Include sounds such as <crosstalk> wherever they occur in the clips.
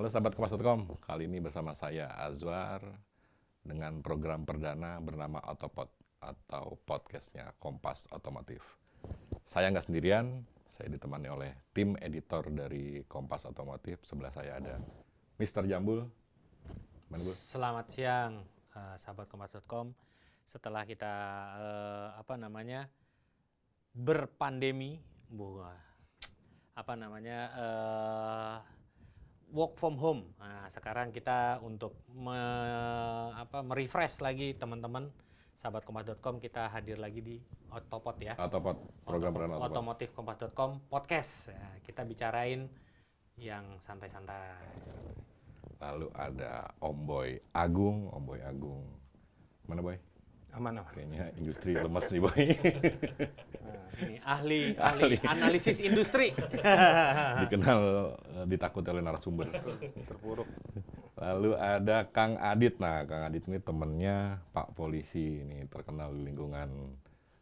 Halo sahabat Kompas.com, kali ini bersama saya Azwar dengan program perdana bernama Autopod atau podcastnya Kompas Otomotif. Saya nggak sendirian, saya ditemani oleh tim editor dari Kompas Otomotif. Sebelah saya ada Mr. Jambul. Bu? Selamat siang, uh, sahabat Kompas.com. Setelah kita uh, apa namanya berpandemi, buah, apa namanya uh, work from home. Nah, sekarang kita untuk me, apa merefresh lagi teman-teman sahabat kompas.com kita hadir lagi di Autopod ya. Autopod, program Autopod. Otomotif kompas.com podcast. Ya, kita bicarain yang santai-santai. Lalu ada Om Boy Agung, Om Boy Agung. Mana Boy? Aman aman. Kayaknya industri lemes nih Boy. Nah, ini ahli ahli analisis industri. <laughs> Dikenal eh, ditakut oleh narasumber. Terpuruk. Lalu ada Kang Adit. Nah, Kang Adit ini temennya Pak Polisi. Ini terkenal di lingkungan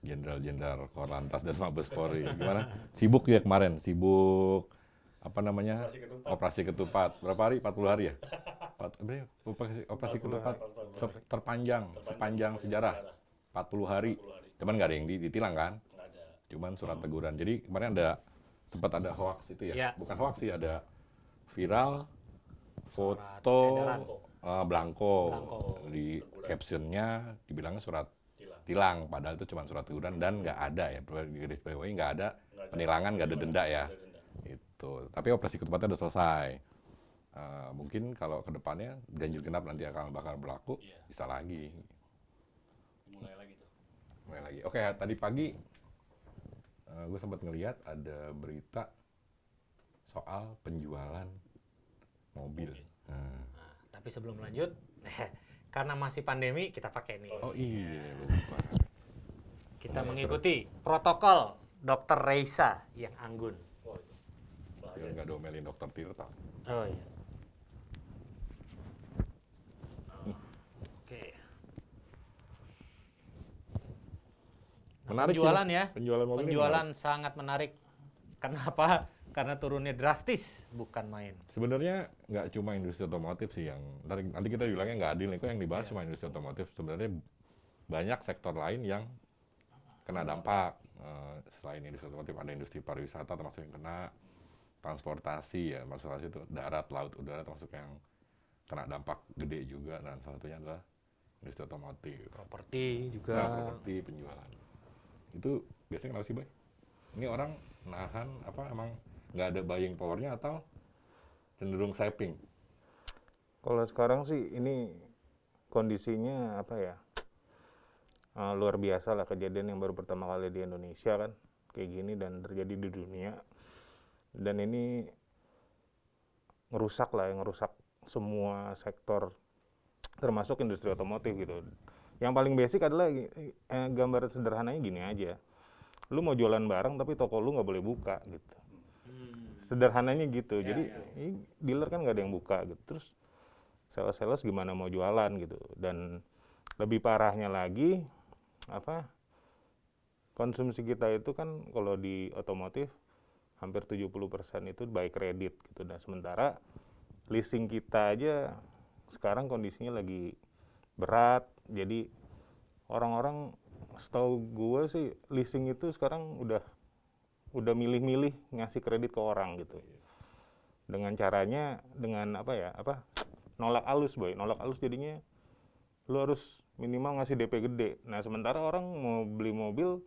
jenderal-jenderal Korlantas dan Mabes Polri. Gimana? Sibuk ya kemarin? Sibuk apa namanya? Operasi ketupat. Berapa hari? 40 hari ya? Operasi, operasi ketupat terpanjang sepanjang sejarah. 40 hari. Cuman nggak ada yang di- ditilang kan? Cuman surat teguran. Jadi kemarin ada sempat ada hoax itu ya? Ya. Bukan hoax sih, ada viral foto edaran. eh, blanko. Blanko. di captionnya dibilangnya surat tilang. padahal itu cuma surat teguran dan nggak ada ya di garis bawahi nggak ada penilangan nggak ada denda ya itu tapi operasi ketupatnya udah selesai Eh, mungkin kalau ke depannya ganjil genap nanti akan bakal berlaku bisa lagi mulai lagi tuh. mulai lagi oke tadi pagi gue sempat ngelihat ada berita soal penjualan mobil Nah. Nah, tapi sebelum lanjut, <laughs> karena masih pandemi kita pakai nih. oh iya lupa Kita mengikuti protokol Dr. Reisa yang anggun. Oh biar nggak domelin dokter Tirta Oh iya. Oke. Nah, Menarik sih, penjualan Mas. ya. Penjualan mobil ini Penjualan sangat menarik. Kenapa? Karena turunnya drastis, bukan main. Sebenarnya nggak cuma industri otomotif sih yang nanti, nanti kita bilangnya nggak adil nih, kok yang dibahas Iya. cuma industri otomotif. Sebenarnya banyak sektor lain yang kena dampak. Eh, selain industri otomotif ada industri pariwisata termasuk yang kena transportasi ya, masalah itu darat, laut, udara termasuk yang kena dampak gede juga dan salah satunya adalah industri otomotif. Properti juga. Nah, properti penjualan. Itu biasanya kenapa sih, Boy? Ini orang nahan apa emang nggak ada buying powernya atau cenderung saving? Kalau sekarang sih ini kondisinya apa ya? eh, luar biasa lah kejadian yang baru pertama kali di Indonesia kan kayak gini dan terjadi di dunia. Dan ini ngerusak lah, yang ngerusak semua sektor termasuk industri otomotif gitu. Yang paling basic adalah eh, gambar sederhananya gini aja. Lu mau jualan barang tapi toko lu nggak boleh buka gitu. Sederhananya gitu. Ya, Jadi ya. dealer kan nggak ada yang buka gitu. Terus sales-sales gimana mau jualan gitu. Dan lebih parahnya lagi apa? Konsumsi kita itu kan kalau di otomotif hampir 70% itu by kredit gitu. Dan sementara leasing kita aja sekarang kondisinya lagi berat. Jadi orang-orang setahu gue sih leasing itu sekarang udah udah milih-milih ngasih kredit ke orang gitu. Dengan caranya dengan apa ya apa nolak alus boy. Nolak alus jadinya lu harus minimal ngasih DP gede. Nah sementara orang mau beli mobil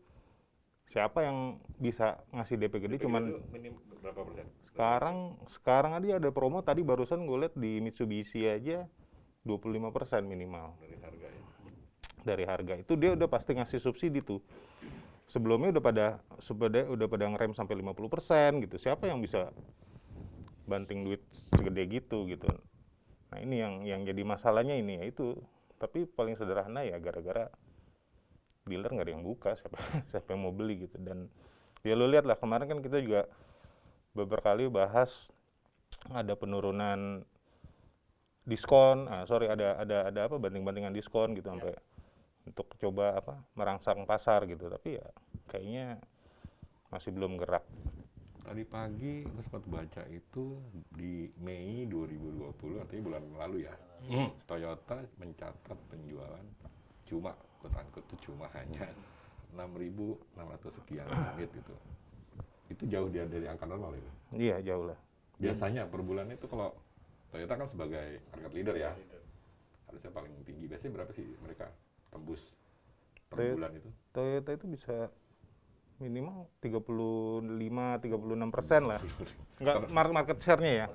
siapa yang bisa ngasih DP gede? Cuman minim berapa persen? sekarang sekarang aja ada promo. Tadi barusan gue liat di Mitsubishi aja 25% minimal. Dari harga ya. dari harga. Itu dia udah pasti ngasih subsidi tuh. Sebelumnya udah pada sepeda udah pada ngerem sampai 50% gitu. Siapa yang bisa banting duit segede gitu gitu? Nah ini yang yang jadi masalahnya ini ya itu. Tapi paling sederhana ya gara-gara dealer nggak ada yang buka siapa <laughs> siapa yang mau beli gitu. Dan ya lo lihat lah kemarin kan kita juga beberapa kali bahas ada penurunan diskon ah sorry ada ada ada apa banting-bantingan diskon gitu sampai untuk coba apa merangsang pasar gitu tapi ya kayaknya masih belum gerak Tadi pagi gue sempat baca itu di Mei 2020 artinya bulan lalu ya. Toyota mencatat penjualan cuma unquote itu cuma hanya 6.600 sekian <clears throat> unit gitu. Itu jauh dia dari angka normal itu. Iya jauh lah. Biasanya per bulan itu kalau Toyota kan sebagai market leader ya, harusnya paling tinggi. Biasanya berapa sih mereka tembus per Toyota- bulan itu? Toyota itu bisa minimal 35 36 persen lah. Enggak <laughs> mar- market share-nya ya.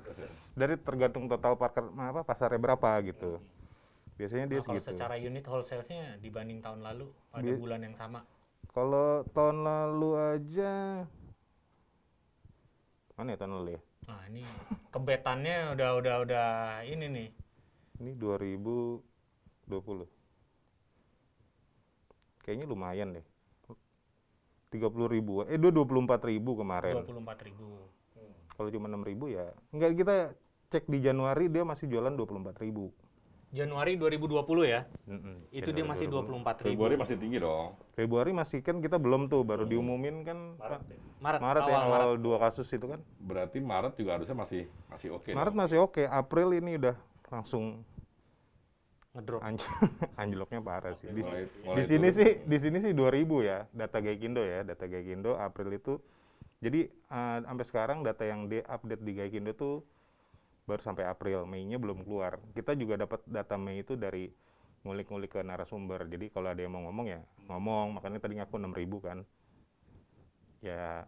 Dari tergantung total parker apa pasarnya berapa gitu. Biasanya dia Nah, kalau segitu. secara unit wholesale-nya dibanding tahun lalu pada Bi- bulan yang sama. Kalau tahun lalu aja mana ya tahun lalu ya? Nah, ini kebetannya udah udah udah ini nih. Ini 2020. Kayaknya lumayan deh. 30 ribu, eh 24 ribu kemarin. 24 ribu. Kalau cuma 6 ribu ya, enggak kita cek di Januari dia masih jualan 24 ribu. Januari 2020 ya. Itu dia masih 24 ribu. Februari masih tinggi dong. Februari masih kan kita belum tuh, baru diumumin kan Pak. Maret, Maret ya, awal Maret. awal dua kasus itu kan. Berarti Maret juga harusnya masih masih oke. Maret dong. masih oke, April ini udah langsung Ngedrop. anj <laughs> anjloknya parah sih. Di, Mulai- di mulai sini turun. sih di sini sih 2000 ya, data Gaikindo ya, data Gaikindo April itu. Jadi eh, sampai sekarang data yang di update di Gaikindo tuh baru sampai April, Mei-nya belum keluar. Kita juga dapat data Mei itu dari ngulik-ngulik ke narasumber. Jadi kalau ada yang mau ngomong ya ngomong, makanya tadi ngaku 6000 kan. Ya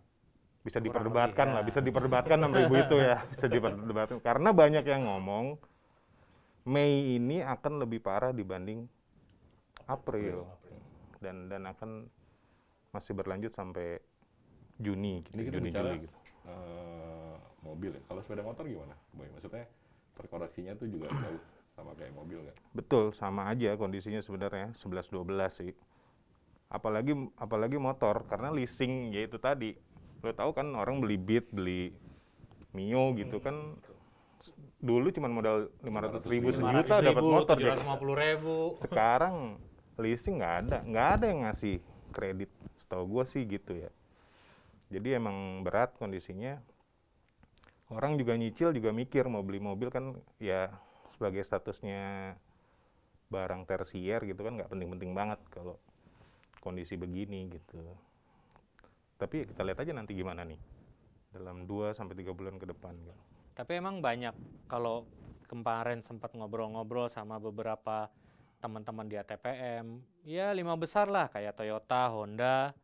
bisa Kurang diperdebatkan lebih, lah, ya. bisa diperdebatkan 6000 itu ya, <laughs> bisa diperdebatkan. Karena banyak yang ngomong Mei ini akan lebih parah dibanding April dan dan akan masih berlanjut sampai Juni gitu, Ini kita Juni bicara Juli gitu. eh, mobil ya. Kalau sepeda motor gimana? Boy? Maksudnya terkoreksinya tuh juga jauh sama kayak mobil nggak? Betul, sama aja kondisinya sebenarnya 11 12 sih. Apalagi apalagi motor karena leasing ya itu tadi. Lo tahu kan orang beli Beat, beli Mio gitu kan dulu cuma modal 500 ribu 500.000, sejuta dapat motor. 750 ribu. Sekarang leasing nggak ada, nggak ada yang ngasih kredit. Setahu gue sih gitu ya. Jadi emang berat kondisinya. Orang juga nyicil juga mikir mau beli mobil kan ya sebagai statusnya barang tersier gitu kan nggak penting-penting banget kalau kondisi begini gitu. Tapi ya kita lihat aja nanti gimana nih dalam 2 sampai tiga bulan ke depan. Gitu. Tapi emang banyak kalau kemarin sempat ngobrol-ngobrol sama beberapa teman-teman di ATPM, ya lima besar lah kayak Toyota, Honda,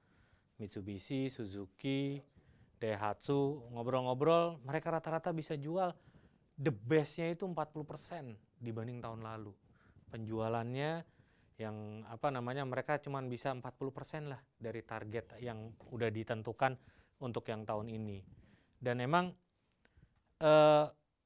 Mitsubishi, Suzuki, Daihatsu, ngobrol-ngobrol mereka rata-rata bisa jual the best-nya itu 40% dibanding tahun lalu. Penjualannya yang apa namanya mereka cuma bisa 40% lah dari target yang udah ditentukan untuk yang tahun ini. Dan emang eh,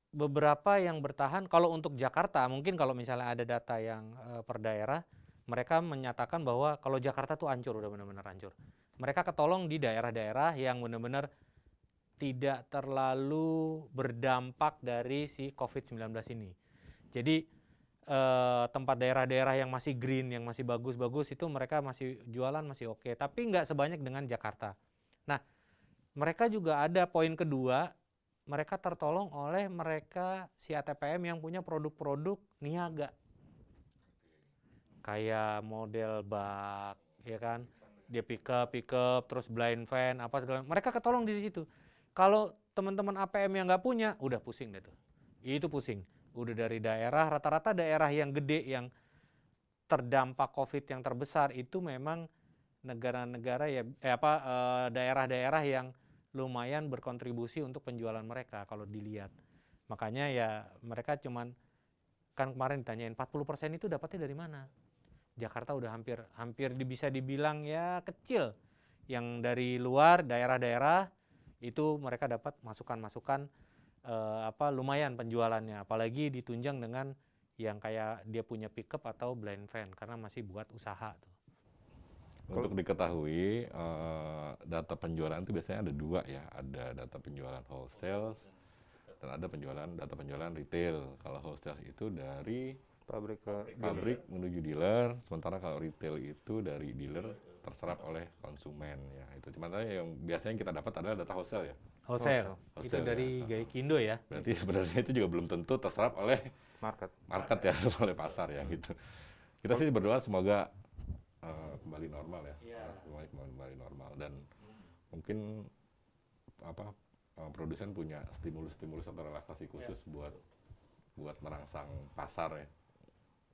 beberapa yang bertahan kalau untuk Jakarta mungkin kalau misalnya ada data yang eh, per daerah mereka menyatakan bahwa kalau Jakarta tuh hancur udah benar-benar hancur. Mereka ketolong di daerah-daerah yang benar-benar tidak terlalu berdampak dari si COVID-19 ini. Jadi eh, tempat daerah-daerah yang masih green, yang masih bagus-bagus itu mereka masih jualan masih oke, tapi nggak sebanyak dengan Jakarta. Nah, mereka juga ada poin kedua, mereka tertolong oleh mereka si ATPM yang punya produk-produk niaga. Kayak model bak, ya kan? Dia pick up, pick up, terus blind fan, apa segala. Mereka ketolong di situ. Kalau teman-teman APM yang nggak punya, udah pusing deh tuh. Itu pusing. Udah dari daerah, rata-rata daerah yang gede yang terdampak COVID yang terbesar itu memang negara-negara ya eh apa eh, daerah-daerah yang lumayan berkontribusi untuk penjualan mereka kalau dilihat. Makanya ya mereka cuman kan kemarin ditanyain 40% itu dapatnya dari mana? Jakarta udah hampir hampir bisa dibilang ya kecil. Yang dari luar daerah-daerah itu mereka dapat masukan-masukan eh, apa lumayan penjualannya apalagi ditunjang dengan yang kayak dia punya pickup atau blind van karena masih buat usaha tuh. Untuk diketahui, eh, data penjualan itu biasanya ada dua ya. Ada data penjualan wholesale dan ada penjualan data penjualan retail. Kalau wholesale itu dari pabrik ke pabrik menuju dealer, sementara kalau retail itu dari dealer terserap oleh konsumen ya itu. Cuma tadi yang biasanya kita dapat adalah data wholesale ya. Wholesale. Wholesale, Itu ya. dari Gaikindo ya. Berarti sebenarnya itu juga belum tentu terserap oleh market. market ya, <laughs> oleh pasar ya gitu. Kita sih berdoa semoga eh, kembali normal ya, Iya. kembali, kembali normal dan mungkin apa eh, produsen punya stimulus-stimulus atau relaksasi khusus buat buat merangsang pasar ya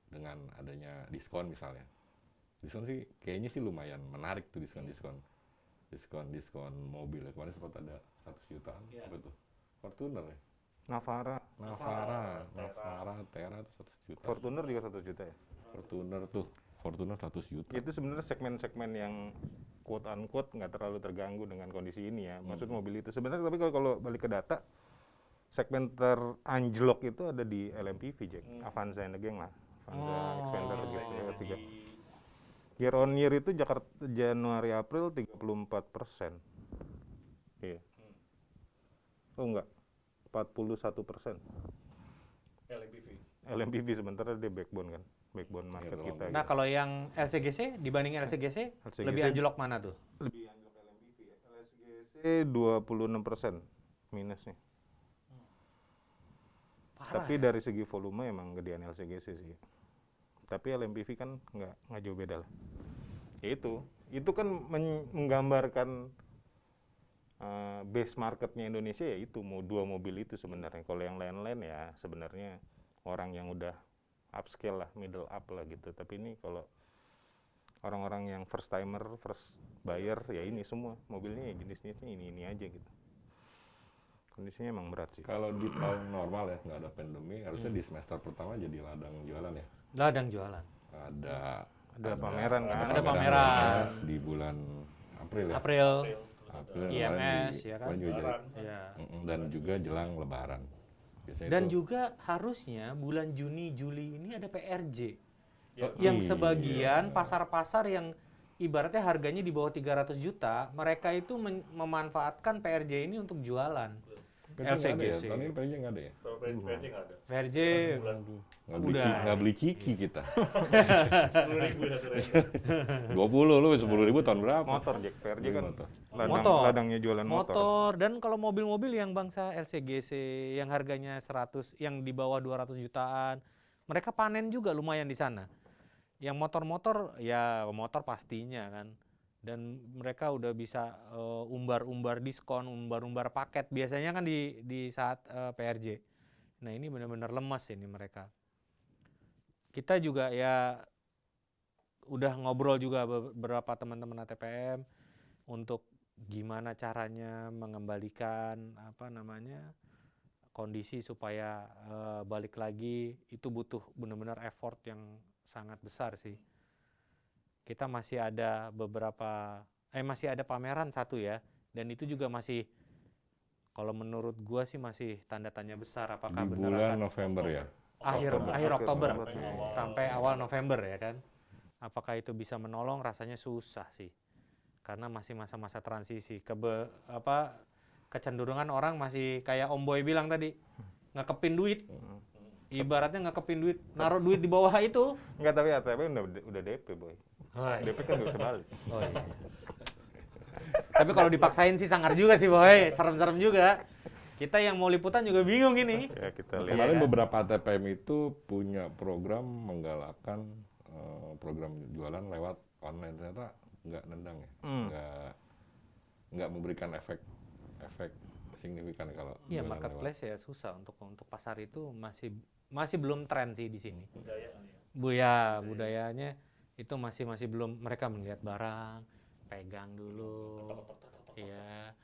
dengan adanya diskon misalnya. Diskon sih kayaknya sih lumayan menarik tuh diskon-diskon. Diskon-diskon mobil ya. Kemarin sempat ada 100 jutaan Iya. apa tuh? Fortuner ya. Navara, Navara, Navara, Tera tuh 100 juta. Fortuner juga satu juta ya. Fortuner tuh, Fortuner 100 juta. Itu sebenarnya segmen-segmen yang quote unquote nggak terlalu terganggu dengan kondisi ini ya. Maksud mobil itu sebenarnya tapi kalau kalau balik ke data segmen teranjlok itu ada di LMPV Jack, Avanza and the Gang lah. Avanza, Oh, Xpander gitu ya, tiga. Year on year itu Jakarta Januari April 34 persen. Iya. Oh enggak, 41 persen. LMPV. LMPV sementara dia backbone kan, backbone market Iya, kita. Nah, gitu. kalau yang LCGC dibanding LCGC, LCGC lebih anjlok mana tuh? lebih anjlok LMPV ya. LSGC 26 persen minusnya. Parah. Tapi dari segi volume emang gedean LCGC sih. Tapi LMPV kan nggak nggak jauh beda lah. Ya itu, itu kan men- menggambarkan uh, base marketnya Indonesia ya itu mau dua mobil itu sebenarnya. Kalau yang lain-lain ya sebenarnya orang yang udah upscale lah, middle up lah gitu. Tapi ini kalau orang-orang yang first timer, first buyer ya ini semua mobilnya ya jenis-jenisnya ini ini aja gitu. Kondisinya emang berat sih. Kalau di tahun normal ya, nggak ada pandemi, harusnya di semester pertama jadi ladang jualan ya. Ladang jualan. Ada Ada pameran kan? Ada pameran. Di bulan April ya. April, April IMS, ya kan? kemarin juga jadi- ya. Mm-mm, dan juga jelang Lebaran. Biasanya Dan itu- juga harusnya bulan Juni Juli ini ada PRJ. Oh, yang iya. sebagian pasar-pasar yang ibaratnya harganya di bawah 300 juta, mereka itu memanfaatkan PRJ ini untuk jualan. Ada ya, LCGC. Tahun ini PRJ nggak ada ya? PRJ nggak ada. PRJ Nggak beli, Udah. ki- nggak beli kiki kita. <laughs> Sepuluh ribu satu ranger. 20 lu 10 ribu tahun berapa? motor Jack Beli kan motor. ladang, Motor. ladangnya jualan motor. motor dan kalau mobil-mobil yang bangsa LCGC yang harganya 100 yang di bawah 200 jutaan, mereka panen juga lumayan di sana. Yang motor-motor ya motor pastinya kan. Dan mereka udah bisa eh, umbar-umbar diskon, umbar-umbar paket biasanya kan di di saat eh, PRJ. Nah, ini benar-benar lemas ini mereka. Kita juga ya udah ngobrol juga beberapa teman-teman ATPM untuk gimana caranya mengembalikan apa namanya kondisi supaya eh, balik lagi itu butuh benar-benar effort yang sangat besar sih. Kita masih ada beberapa eh masih ada pameran satu ya dan itu juga masih kalau menurut gua sih masih tanda tanya besar apakah Di benar bulan akan November ya. akhir Oktober. akhir Oktober Oktober. sampai awal November ya kan. Apakah itu bisa menolong? Rasanya susah sih. Karena masih masa-masa transisi. Kebe, apa kecenderungan orang masih kayak Om Boy bilang tadi, ngekepin duit. Ibaratnya ngekepin duit, naruh duit di bawah itu. Enggak tapi ATP udah udah DP boy. <laughs> Oh, iya. DP kan nggak bisa balik. Oh, iya. Tapi kalau dipaksain sih sangar juga sih Boy, serem-serem juga. Kita yang mau liputan juga bingung ini. Ya kita lihat. Kemarin Iya. beberapa ATPM itu punya program menggalakkan eh, program jualan lewat online ternyata nggak nendang ya, Hmm. nggak nggak memberikan efek efek signifikan kalau Iya, marketplace ya susah untuk untuk pasar itu masih masih belum tren sih di sini. Budaya ya. Bu ya, budayanya itu masih masih belum mereka melihat barang, pegang dulu. Iya.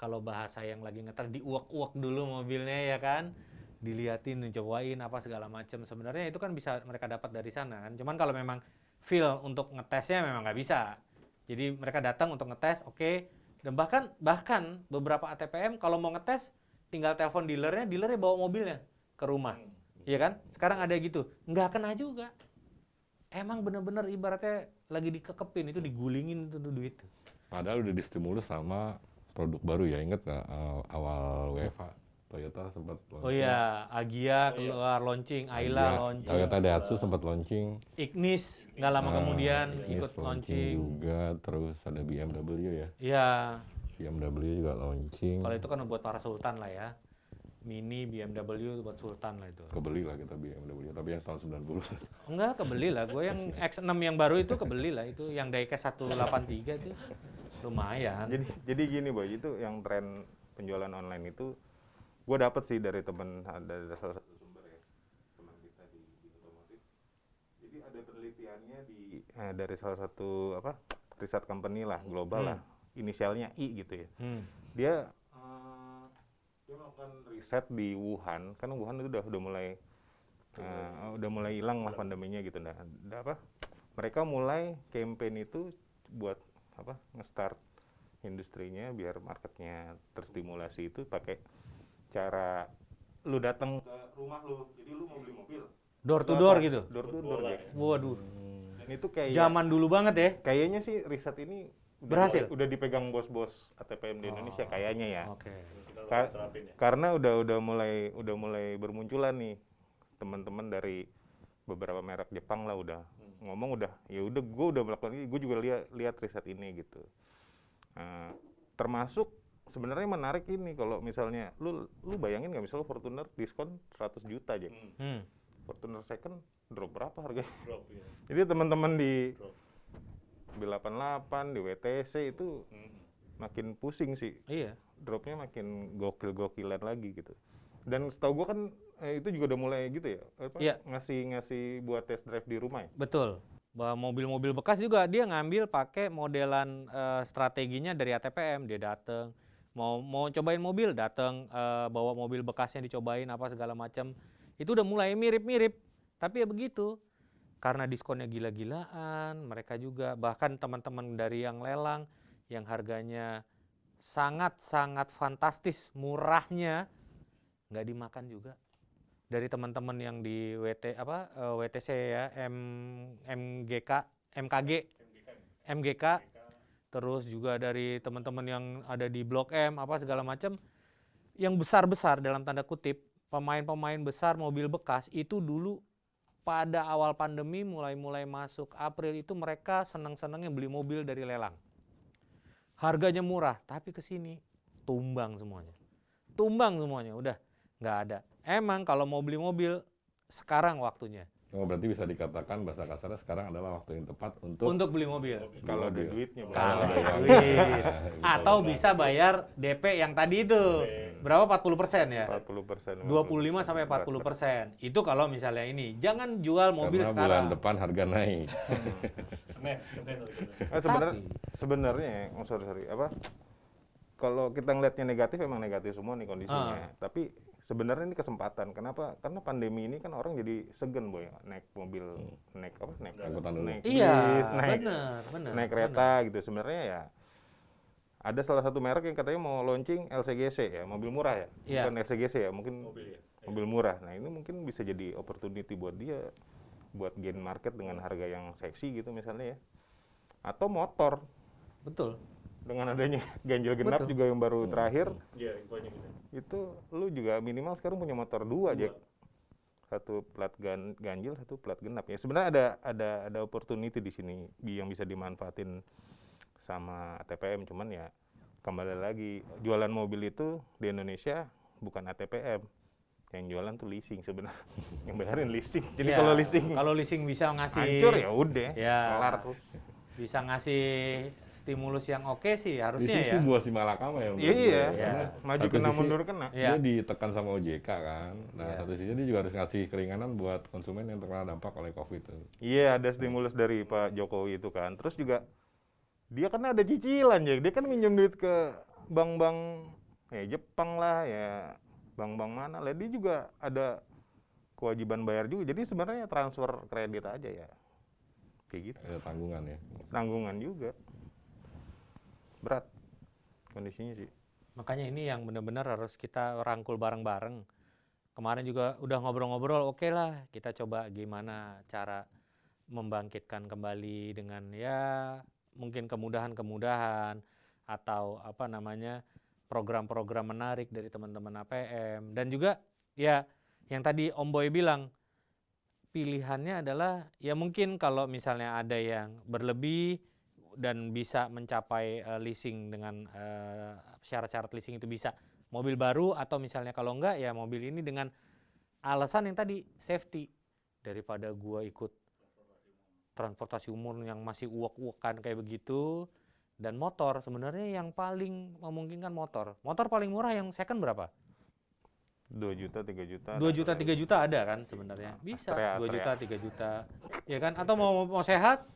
Kalau bahasa yang lagi ngetar diuak-uak dulu mobilnya ya kan. Diliatin, cobain apa segala macam. Sebenarnya itu kan bisa mereka dapat dari sana kan. Cuman kalau memang feel untuk ngetesnya memang nggak bisa. Jadi mereka datang untuk ngetes, oke. Dan bahkan bahkan beberapa ATPM kalau mau ngetes tinggal telepon dealernya, dealernya bawa mobilnya ke rumah. Iya kan? Sekarang ada gitu. Nggak kena juga. Emang bener-bener ibaratnya lagi dikekepin itu digulingin itu duit. Padahal udah distimulus sama produk baru ya, inget nggak eh, awal WFA Toyota sempat launching. Oh iya, Agia Oh iya. keluar launching, Ayla Iya, launching, Toyota Daihatsu sempat launching. Ignis nggak lama Ah, kemudian Ignis ikut launching. juga, terus ada BMW ya. Iya, BMW juga launching. kalau itu kan buat para sultan lah ya. Mini BMW buat sultan lah itu. Kebeli lah kita BMW, tapi yang tahun 90. Enggak, kebeli lah. Gue yang X6 yang baru itu kebeli lah itu yang diecast 183 itu lumayan. Jadi jadi gini boy, itu yang tren penjualan online itu gue dapet sih dari temen ada dari salah satu sumber ya teman kita di, di otomotif. Jadi ada penelitiannya di eh, dari salah satu apa riset company lah global Hmm. lah, inisialnya I gitu ya. Hmm. Dia dia melakukan riset di Wuhan, kan Wuhan itu udah udah mulai eh, udah mulai hilang lah pandeminya gitu nah. Apa? Mereka mulai campaign itu buat apa? Nge-start industrinya biar marketnya terstimulasi itu pakai cara lu datang ke rumah lu. Jadi lu mau beli mobil. Door to door gitu. Door to door Bola Jack. Waduh, Dan itu kayak zaman dulu banget ya. kayaknya sih riset ini udah Berhasil? mulai- udah dipegang bos-bos ATPM di Indonesia kayaknya ya. Oke. Ka- terapin ya. karena udah udah mulai udah mulai bermunculan nih teman-teman dari beberapa merek Jepang lah udah ngomong udah ya udah gue udah melakukan ini gue juga lihat lihat riset ini gitu Nah, termasuk sebenarnya menarik ini kalau misalnya lu lu bayangin nggak misalnya Fortuner diskon 100 juta aja Hmm, Hmm. Fortuner second drop berapa harganya <laughs> drop ya. jadi teman-teman di Drop. B88 di WTC itu Hmm. Makin pusing sih Iya. dropnya makin gokil-gokilan lagi gitu. Dan setahu gua kan eh, itu juga udah mulai gitu ya, apa, Iya. ngasih ngasih buat test drive di rumah ya. Betul. Bahwa mobil-mobil bekas juga dia ngambil pakai modelan eh, strateginya dari ATPM. Dia dateng mau mau cobain mobil, dateng eh, bawa mobil bekasnya dicobain apa segala macam. Itu udah mulai mirip-mirip. Tapi ya begitu. Karena diskonnya gila-gilaan, mereka juga bahkan teman-teman dari yang lelang yang harganya sangat-sangat fantastis, murahnya nggak dimakan juga. Dari teman-teman yang di WT apa eh, WTC ya M MGK MKG MGK terus juga dari teman-teman yang ada di Blok M apa segala macam yang besar-besar dalam tanda kutip pemain-pemain besar mobil bekas itu dulu pada awal pandemi mulai-mulai masuk April itu mereka senang-senangnya beli mobil dari lelang harganya murah tapi ke sini tumbang semuanya. Tumbang semuanya udah nggak ada. Emang kalau mau beli mobil sekarang waktunya. Oh, berarti bisa dikatakan bahasa kasarnya sekarang adalah waktu yang tepat untuk untuk beli mobil. Kalau ada duitnya, kalau ada duit. <laughs> Atau bisa bayar DP yang tadi itu berapa 40 persen ya 40 persen. 25 sampai 40 persen itu kalau misalnya ini jangan jual mobil Karena sekarang bulan depan harga naik. <laughs> Senin, Senin. Eh, sebenarnya sebenarnya oh, sorry sorry apa? Kalau kita ngelihatnya negatif emang negatif semua nih kondisinya. Tapi sebenarnya ini kesempatan. Kenapa? Karena pandemi ini kan orang jadi segen boy naik mobil, naik apa? Naik Angkutan umum. naik iya bis, naik benar benar naik kereta gitu sebenarnya ya ada salah satu merek yang katanya mau launching LCGC ya mobil murah ya Iya. bukan LCGC ya mungkin Mobil ya. mobil murah nah ini mungkin bisa jadi opportunity buat dia buat gain market dengan harga yang seksi gitu misalnya ya atau motor betul dengan adanya ganjil genap Betul. juga yang baru terakhir Iya, infonya gitu. itu lu juga minimal sekarang punya motor dua Dua. Jack satu plat gan- ganjil satu plat genap ya sebenarnya ada ada ada opportunity di sini yang bisa dimanfaatin sama ATPM cuman ya kembali lagi jualan mobil itu di Indonesia bukan ATPM yang jualan tuh leasing sebenarnya <laughs> yang bayarin leasing jadi Iya, kalau leasing kalau leasing bisa ngasih hancur ya udah Ya. kelar tuh bisa ngasih stimulus yang oke sih harusnya Leasing ya sih buah si malakama ya. iya. Iya. Karena maju satu kena sisi mundur kena Iya. Dia ditekan sama OJK kan. Nah, Iya. satu sisi dia juga harus ngasih keringanan buat konsumen yang terkena dampak oleh Covid itu. Iya, ada stimulus dari Pak Jokowi itu kan. Terus juga dia kan ada cicilan ya. Dia kan minjem duit ke bank-bank ya Jepang lah ya, bank-bank mana lah. Dia juga ada kewajiban bayar juga. Jadi sebenarnya transfer kredit aja ya. Kayak gitu. Ada tanggungan ya. Tanggungan juga. Berat kondisinya sih. Makanya ini yang benar-benar harus kita rangkul bareng-bareng. Kemarin juga udah ngobrol-ngobrol, oke lah kita coba gimana cara membangkitkan kembali dengan ya mungkin kemudahan-kemudahan atau apa namanya program-program menarik dari teman-teman APM dan juga ya yang tadi Om Boy bilang pilihannya adalah ya mungkin kalau misalnya ada yang berlebih dan bisa mencapai eh, leasing dengan eh, syarat-syarat leasing itu bisa mobil baru atau misalnya kalau enggak ya mobil ini dengan alasan yang tadi safety. Daripada gua ikut transportasi umum yang masih uak-uakan kayak begitu dan motor. Sebenarnya yang paling memungkinkan motor. Motor paling murah yang second berapa? 2 juta, 3 juta. 2 juta 3 juta ada kan sebenarnya? bisa Astrea, 2 Astrea. juta 3 juta. Ya kan? Atau mau mau sehat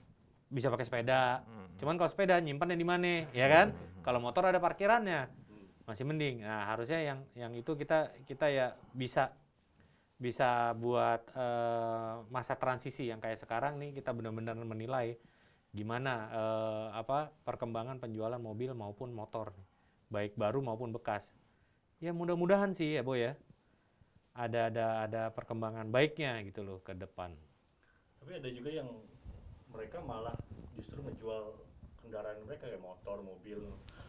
bisa pakai sepeda. Hmm. cuman kalau sepeda nyimpannya di mana? Ya kan? Kalau motor ada parkirannya masih mending. Nah harusnya yang yang itu kita kita ya bisa bisa buat eh, masa transisi yang kayak sekarang nih kita benar-benar menilai gimana eh, apa perkembangan penjualan mobil maupun motor baik baru maupun bekas. Ya mudah-mudahan sih ya boy ya. Ada ada ada perkembangan baiknya gitu loh ke depan. Tapi ada juga yang mereka malah justru ngejual kendaraan mereka kayak motor, mobil.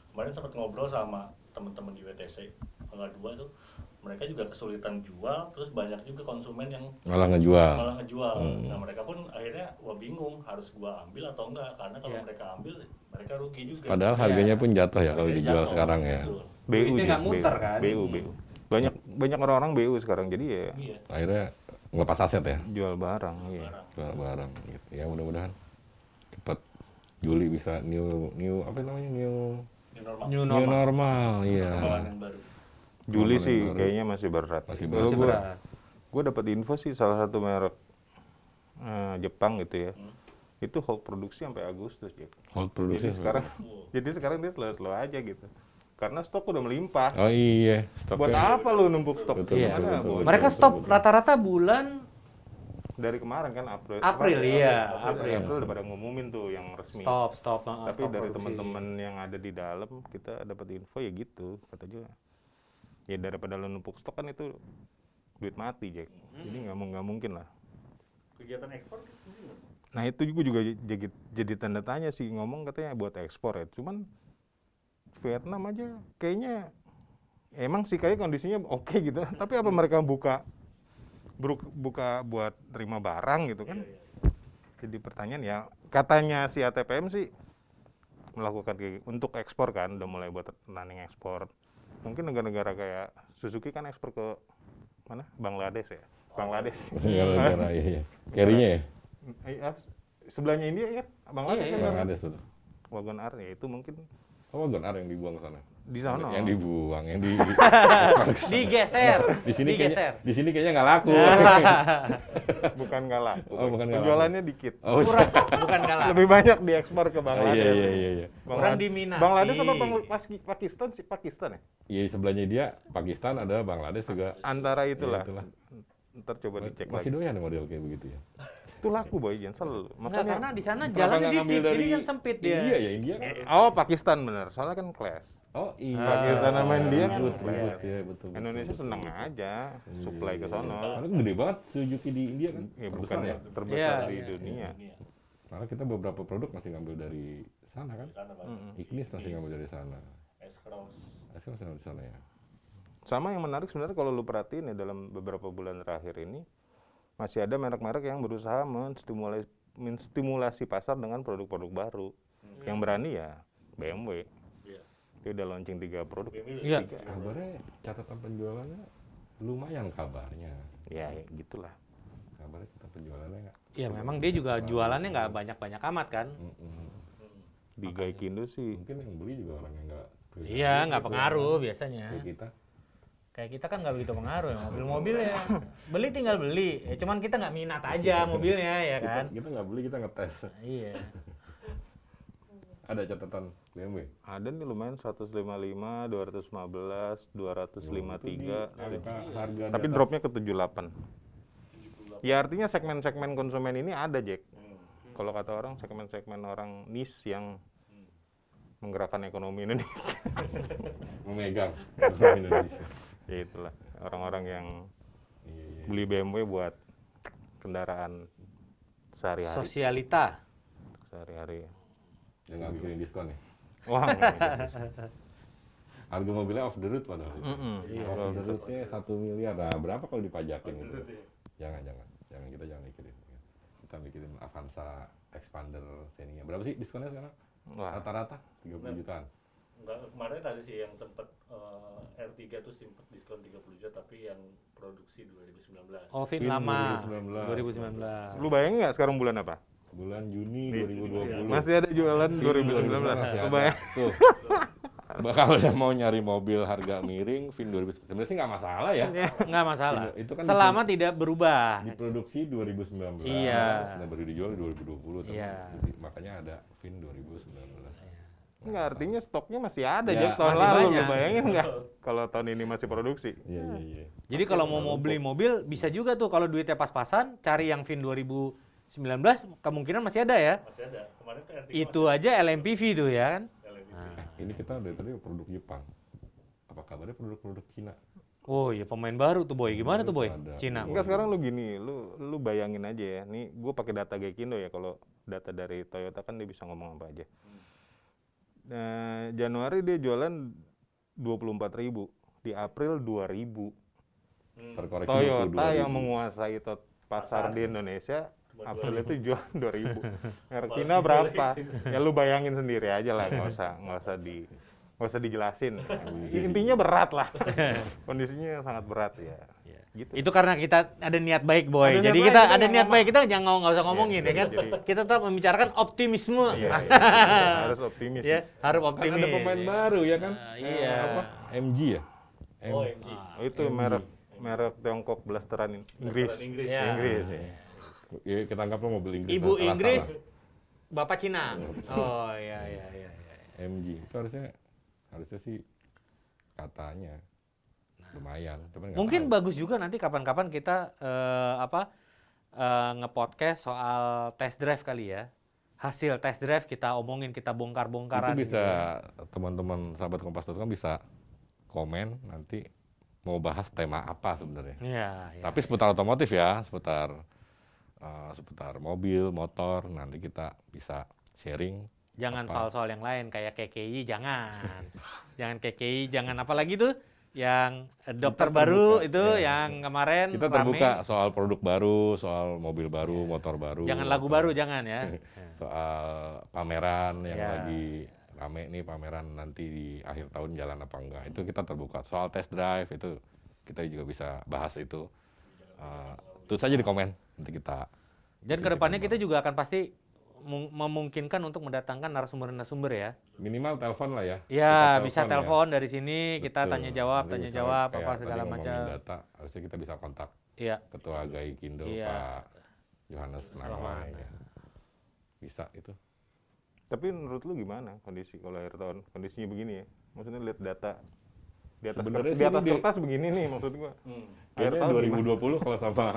Kemarin sempat ngobrol sama teman-teman di WTC Tanggal 2 tuh mereka juga kesulitan jual, terus banyak juga konsumen yang Malah ngejual. malah ngejual. Hmm. Nah mereka pun akhirnya wah bingung harus gua ambil atau enggak karena kalau Iya. mereka ambil mereka rugi juga. Padahal Iya. harganya pun jatuh ya kalau dijual jatuh. sekarang ya. Betul. BU nggak muter BU. kan? BU, BU. Banyak banyak orang-orang BU sekarang jadi ya Iya. Akhirnya ngelepas aset ya, jual barang, iya. barang. jual barang. Gitu. Ya mudah-mudahan cepat Juli bisa new new apa namanya new Ini normal. new new normal normal, iya. Baru. Juli sih baru. kayaknya masih berat. Masih Kalau berat. Masih berat. gue dapat info sih salah satu merek eh, Jepang gitu ya Hmm. itu hold produksi sampai Agustus Jack. Hold produksi jadi sekarang Wow. <laughs> jadi sekarang dia slow slow aja gitu karena stok udah melimpah Oh iya, buat stoknya. apa lu numpuk stok Betul, Iya. Betul, betul, betul. mereka stop rata-rata bulan dari kemarin kan April April iya April, April April udah pada ngumumin tuh yang resmi stop stop uh, tapi stop dari teman-teman yang ada di dalam kita dapat info ya gitu kata juga ya daripada lu numpuk stok kan itu duit mati Jack jadi nggak nggak mungkin lah Kegiatan ekspor? Nah itu juga juga jadi, jadi tanda tanya sih ngomong katanya buat ekspor ya. Cuman Vietnam aja kayaknya emang sih kayak kondisinya oke gitu. Tapi apa mereka buka buka buat terima barang gitu kan? Jadi pertanyaan ya katanya si ATPM sih melakukan kayak untuk ekspor kan udah mulai buat running ekspor. Mungkin negara-negara kayak Suzuki kan ekspor ke mana? Bangladesh ya. Bangladesh. <laughs> Gara-gara iya, iya. Carry-nya ya? Ah, sebelahnya India kan Bangladesh Iya, kan iya. Bangladesh betul. wagon R ya itu mungkin Oh, Wagon R yang dibuang ke sana. Di sana Yang dibuang, yang di <laughs> digeser di sini digeser kayaknya di sini kayaknya nggak laku. <laughs> bukan nggak laku Oh, bukan nggak penjualannya dikit oh, kurang bukan kalah lebih banyak diekspor ke oh, Bangladesh iya iya iya iya. Kurang diminati. Bangladesh apa Bangl- Pas- Pakistan sih Pakistan ya Iya sebelahnya dia Pakistan ada Bangladesh juga. antara itulah, itulah. ntar coba dicek Masih lagi doyan model kayak begitu ya. itu laku boy Jan selalu Enggak, karena di sana jalannya nggak ngambil dikit, jadi kan sempit dia. Iya ya India kan. oh Pakistan bener soalnya kan class Oh iya. Kan Ribut, class. ribut, ya, betul, betul, Indonesia betul. seneng aja supply ke sono Karena gede banget Suzuki di India kan. ya bukan Terbesar ya. terbesar Iya, di iya. dunia. Malah kita beberapa produk masih ngambil dari sana kan. Di sana. Ignis masih ngambil dari sana. S-Cross. Ngambil dari sana ya. Sama yang menarik sebenarnya kalau lu perhatiin ya dalam beberapa bulan terakhir ini masih ada merek-merek yang berusaha menstimulasi menstimulasi pasar dengan produk-produk baru. Yang berani ya BMW. Iya. Dia udah launching tiga produk. Iya. tiga. Kabarnya catatan penjualannya lumayan kabarnya. Ya, ya gitulah. Kabarnya catatan penjualannya nggak. Ya memang dia juga jualannya nggak banyak-banyak amat kan. Mm-mm. Hmm. Di Gaikindo sih Mungkin yang beli juga orang yang nggak. Iya, nggak pengaruh biasanya. Kayak kita. Kayak kita kan nggak begitu pengaruh ya mobil-mobil ya. Beli tinggal beli. Ya, cuman kita nggak minat aja mobilnya ya kan. kita nggak beli kita ngetes. Iya. Ada catatan BMW. ada nih lumayan 155, 215, 253. Angka harga Tapi dropnya ke 78. Ya artinya segmen-segmen konsumen ini ada Jack. Hmm. Kalau kata orang segmen-segmen orang niche yang menggerakkan ekonomi Indonesia. <laughs> memegang ekonomi Indonesia. ya itulah orang-orang yang Iya, iya. beli BMW buat kendaraan sehari-hari Sosialita. sehari-hari Yang nggak bikin diskon ya. Wah. <laughs> Harga mobilnya off the road padahal. itu. Mm-mm. Kalau off the roadnya satu miliar. Nah, berapa kalau dipajakin gitu? ya. Jangan, jangan. Jangan kita jangan mikirin. Kita mikirin Avanza Expander Xenia. Berapa sih diskonnya sekarang? Wah, Rata-rata 30 jutaan. Enggak, kemarin tadi sih yang tempat eh, R3 tuh sempat diskon 30 juta tapi yang produksi 2019. Oh, Vin Vin lama. 2019. 2019. lu bayangin nggak sekarang bulan apa? Bulan Juni Di- 2020. Masih ada jualan Vin 2019. masih ada. bayang- Tuh. <laughs> Bah, Kalau yang mau nyari mobil harga miring, Vin 2019 sebenarnya sih nggak masalah ya. Nggak masalah. Itu kan Selama tidak berubah. Diproduksi 2019. Iya. Dan baru dijual 2020. teman. Iya. Jadi, makanya ada Vin 2019. Nggak artinya stoknya masih ada Ya, Jack tahun masih lalu banyak. lu bayangin nggak kalau tahun ini masih produksi Iya, iya, iya. Jadi kalau mau mau beli mobil bisa juga tuh kalau duitnya pas-pasan cari yang Vin 2019 kemungkinan masih ada ya. Masih ada. Kemarin tuh R3 Itu aja LMPV tuh ya kan. LMPV. Nah. Ini kita dari tadi produk Jepang. Apa kabarnya produk-produk Cina? Oh iya pemain baru tuh boy. Gimana tuh boy? Ada. Cina. Enggak sekarang lu gini lu lu bayangin aja ya nih gue pakai data Gekindo ya kalau data dari Toyota kan dia bisa ngomong apa aja nah, Januari dia jualan 24.000 di April 2.000 Hmm. Terkoreksi Toyota 22.000. yang menguasai pasar Pasar. di Indonesia April 2.000. itu jual 2000 Erkina Malah berapa ya lu bayangin sendiri aja lah nggak usah nggak usah di nggak usah dijelasin intinya berat lah kondisinya sangat berat ya Iya. gitu Itu karena kita ada niat baik boy. Ada Jadi baik, kita kita ada nggak niat ngomong. baik kita jangan nggak usah ngomongin ya kan. jadi- Kita tetap membicarakan optimisme. Iya, iya. <laughs> harus optimis Ya, harus Kan optimis. ada pemain baru ya kan? Ah, Eh, iya. apa? MG ya? M- Oh, MG. Oh, itu merek merek Tiongkok blasteran Inggris. Blasteran Inggris. Ya. Inggris ya. Ya, kita anggap lo mobil Inggris. Ibu Inggris, salah. bapak Cina. Oh iya iya iya. iya. MG itu harusnya harusnya sih katanya lumayan. Cuman Mungkin tahu. bagus juga nanti kapan-kapan kita eh, apa eh, nge-podcast soal test drive kali ya. Hasil test drive kita omongin, kita itu bongkar-bongkaran. bisa gitu ya. teman-teman sahabat kompas.com bisa komen nanti mau bahas tema apa sebenarnya. Iya, iya. Tapi seputar otomotif ya, seputar eh, seputar mobil, motor, nanti kita bisa sharing. Jangan soal-soal yang lain kayak KKI, jangan. <laughs> jangan KKI, jangan apa lagi tuh? Yang eh, dokter Kita baru terbuka, itu ya. yang kemarin Kita rame. terbuka soal produk baru, soal mobil baru, motor baru. Jangan lagu baru, jangan ya. <laughs> Soal pameran yang Ya. lagi rame nih pameran nanti di akhir tahun jalan apa enggak. Itu kita terbuka. Soal test drive itu kita juga bisa bahas itu. Eh, tulis aja di komen nanti kita Dan ke depannya kita juga akan pasti mung- memungkinkan untuk mendatangkan narasumber-narasumber ya. minimal telepon lah ya. Ya, Kita bisa ya. telepon dari sini, kita Betul. tanya jawab, Nanti tanya jawab, apa segala macam. data, harusnya kita bisa kontak Iya. Ketua Gaikindo Iya. Pak Yohanes. Rahman. ya. Bisa itu. Tapi menurut lu gimana kondisi kalau akhir tahun? Kondisinya begini ya. Maksudnya lihat data di atas kertas, di atas ini di- kertas begini nih maksud gua. Hmm. Akhir Kayaknya tahun 2020 kalau sama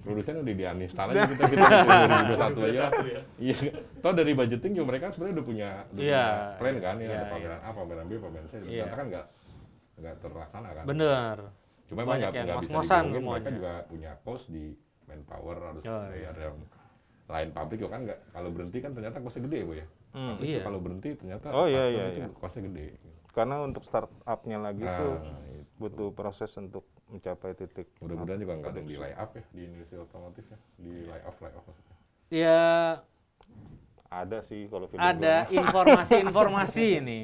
produsen udah di uninstall aja kita kita 2021 <laughs> aja. lah. ya. Iya. Toh dari budgeting juga mereka sebenarnya udah punya, udah Iya. punya plan kan ya Iya, ada pameran A, pameran B, pameran C. Iya. Ternyata kan nggak nggak terlaksana kan. Bener. Cuma emang Banyak nggak yang nggak bisa dibohongin, mereka semuanya. juga punya cost di manpower harus Oh, bayar yang lain pabrik juga kan nggak kalau berhenti kan ternyata costnya gede bu ya. Hmm. Iya. kalau berhenti ternyata Oh, iya, satu iya, itu iya. costnya gede. Karena untuk startup-nya lagi Nah, tuh itu. butuh proses untuk mencapai titik. Mudah-mudahan juga nggak ada yang di lay up ya di industri otomotif ya, di lay off lay off maksudnya. Ya Ada sih kalau film ada informasi-informasi <laughs> ini.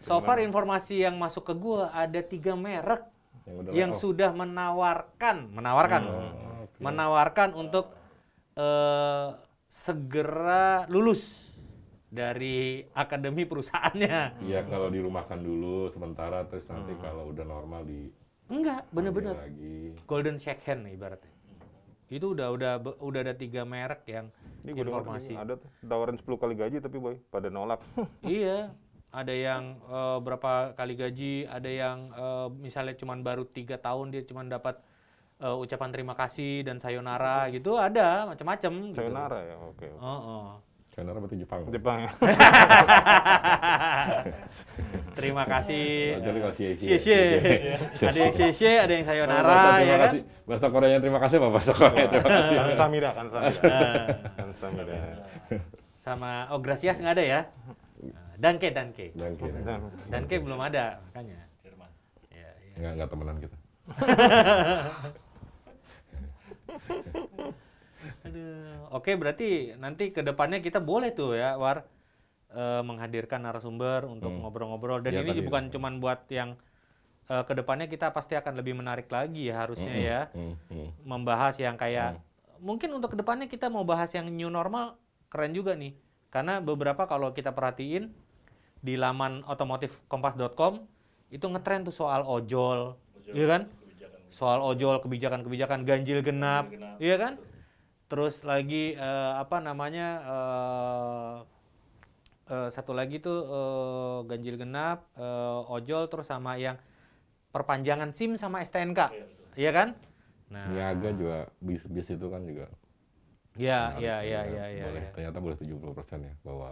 So far informasi yang masuk ke gua ada tiga merek Yang udah yang sudah menawarkan, menawarkan, Oh, oke. menawarkan untuk eh, segera lulus dari akademi perusahaannya. Iya kalau dirumahkan dulu sementara terus nanti Hmm. kalau udah normal di Enggak, bener-bener golden shake hand ibaratnya. Itu udah udah udah ada tiga merek yang Ini informasi. ada tawaran 10 kali gaji tapi boy pada nolak. <laughs> iya, ada yang eh, berapa kali gaji, ada yang eh, misalnya cuman baru tiga tahun dia cuman dapat eh, ucapan terima kasih dan sayonara gitu, ada macam-macam. Gitu. Sayonara ya, oke. oke. Oh, oh. China berarti Jepang. Jepang. <laughs> Terima kasih. Jadi kalau cie Cie cie. Ada yang ada yang sayonara ya terima kan. kasih. Bahasa Koreanya terima kasih apa bahasa Korea terima kasih. kan Samida kan Samida. Nah, kan Samida. sama oh gracias nggak ada ya. Danke, Danke. Dan kira Danke belum ada, makanya. Jerman. Ya, ya. nggak nggak temenan kita. <laughs> Aduh. Oke, berarti nanti ke depannya kita boleh tuh ya, War, eh, menghadirkan narasumber untuk Hmm. ngobrol-ngobrol. Dan Iya, ini tadi bukan ya. cuman buat yang eh, ke depannya kita pasti akan lebih menarik lagi ya harusnya Mm-mm, ya. mm, mm. Membahas yang kayak, mungkin untuk ke depannya kita mau bahas yang new normal, keren juga nih. Karena beberapa kalau kita perhatiin, di laman otomotifkompas.com, itu ngetren tuh soal ojol, Ojol, iya kan? kebijakan. soal ojol kebijakan-kebijakan ganjil genap, Ganjil genap, iya kan? betul. Terus lagi eh, apa namanya eh, eh, satu lagi tuh eh, ganjil genap, eh, ojol, terus sama yang perpanjangan SIM sama STNK, Iya, iya kan? Nah, Niaga juga bis-bis itu kan juga ya, menarik ya, ya, ya, ya, boleh ya. ternyata boleh 70% ya bawa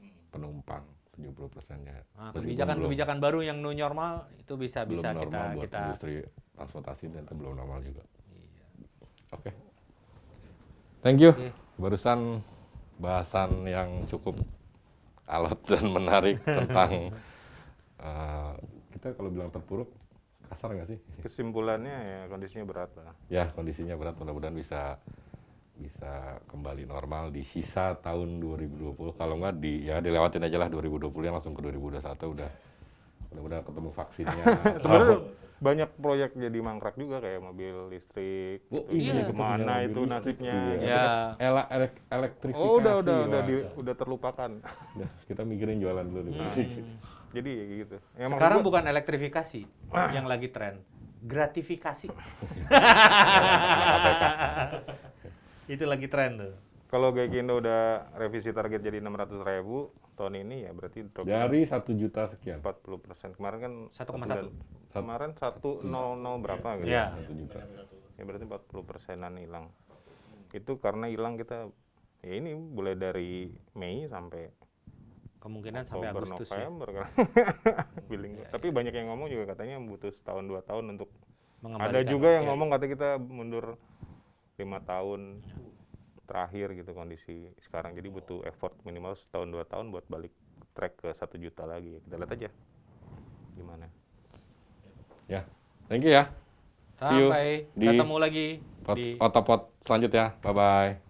Hmm. penumpang 70% ya. Nah, Meskipun kebijakan-kebijakan baru yang new normal itu bisa belum, bisa belum kita normal buat kita industri transportasi ternyata belum normal juga. Iya. Oke. Thank you. Oke. Barusan bahasan yang cukup alot <laughs> dan menarik tentang <laughs> eh, kita kalau bilang terpuruk kasar nggak sih? Kesimpulannya ya kondisinya berat lah. Ya kondisinya berat mudah-mudahan bisa bisa kembali normal di sisa tahun 2020 kalau nggak di ya dilewatin aja lah 2020 nya langsung ke 2021 udah mudah-mudahan ketemu vaksinnya <laughs> Sebenarnya banyak proyek jadi mangkrak juga kayak mobil listrik. Oh, gitu. iya, Jadi itu itu nasibnya? iya. Ya. Ela- elek- elektrifikasi Oh udah udah udah di- udah terlupakan. Udah, kita mikirin jualan dulu nih. Jadi ya gitu. Ya, sekarang gua- bukan elektrifikasi yang lagi tren, gratifikasi. <laughs> itu lagi tren tuh. Kalau Gaikindo udah revisi target jadi 600 ribu tahun ini ya berarti drop Dari satu juta sekian. 40 persen. Kemarin kan 1,1. Kemarin 100 berapa gitu. Iya. Satu juta. Ya berarti 40 persenan hilang. Itu karena hilang kita ya ini mulai dari Mei sampai Kemungkinan sampai Oktober, Agustus ya. November kan. <laughs> Billing. Iya, Tapi banyak yang ngomong juga katanya butuh setahun dua tahun untuk ada juga yang Oke. ngomong kata kita mundur lima tahun terakhir gitu kondisi sekarang jadi butuh effort minimal setahun dua tahun buat balik track ke satu juta lagi kita lihat aja gimana Ya. Thank you ya. See you Sampai di ketemu lagi Pot, di Otopot selanjutnya. Bye bye.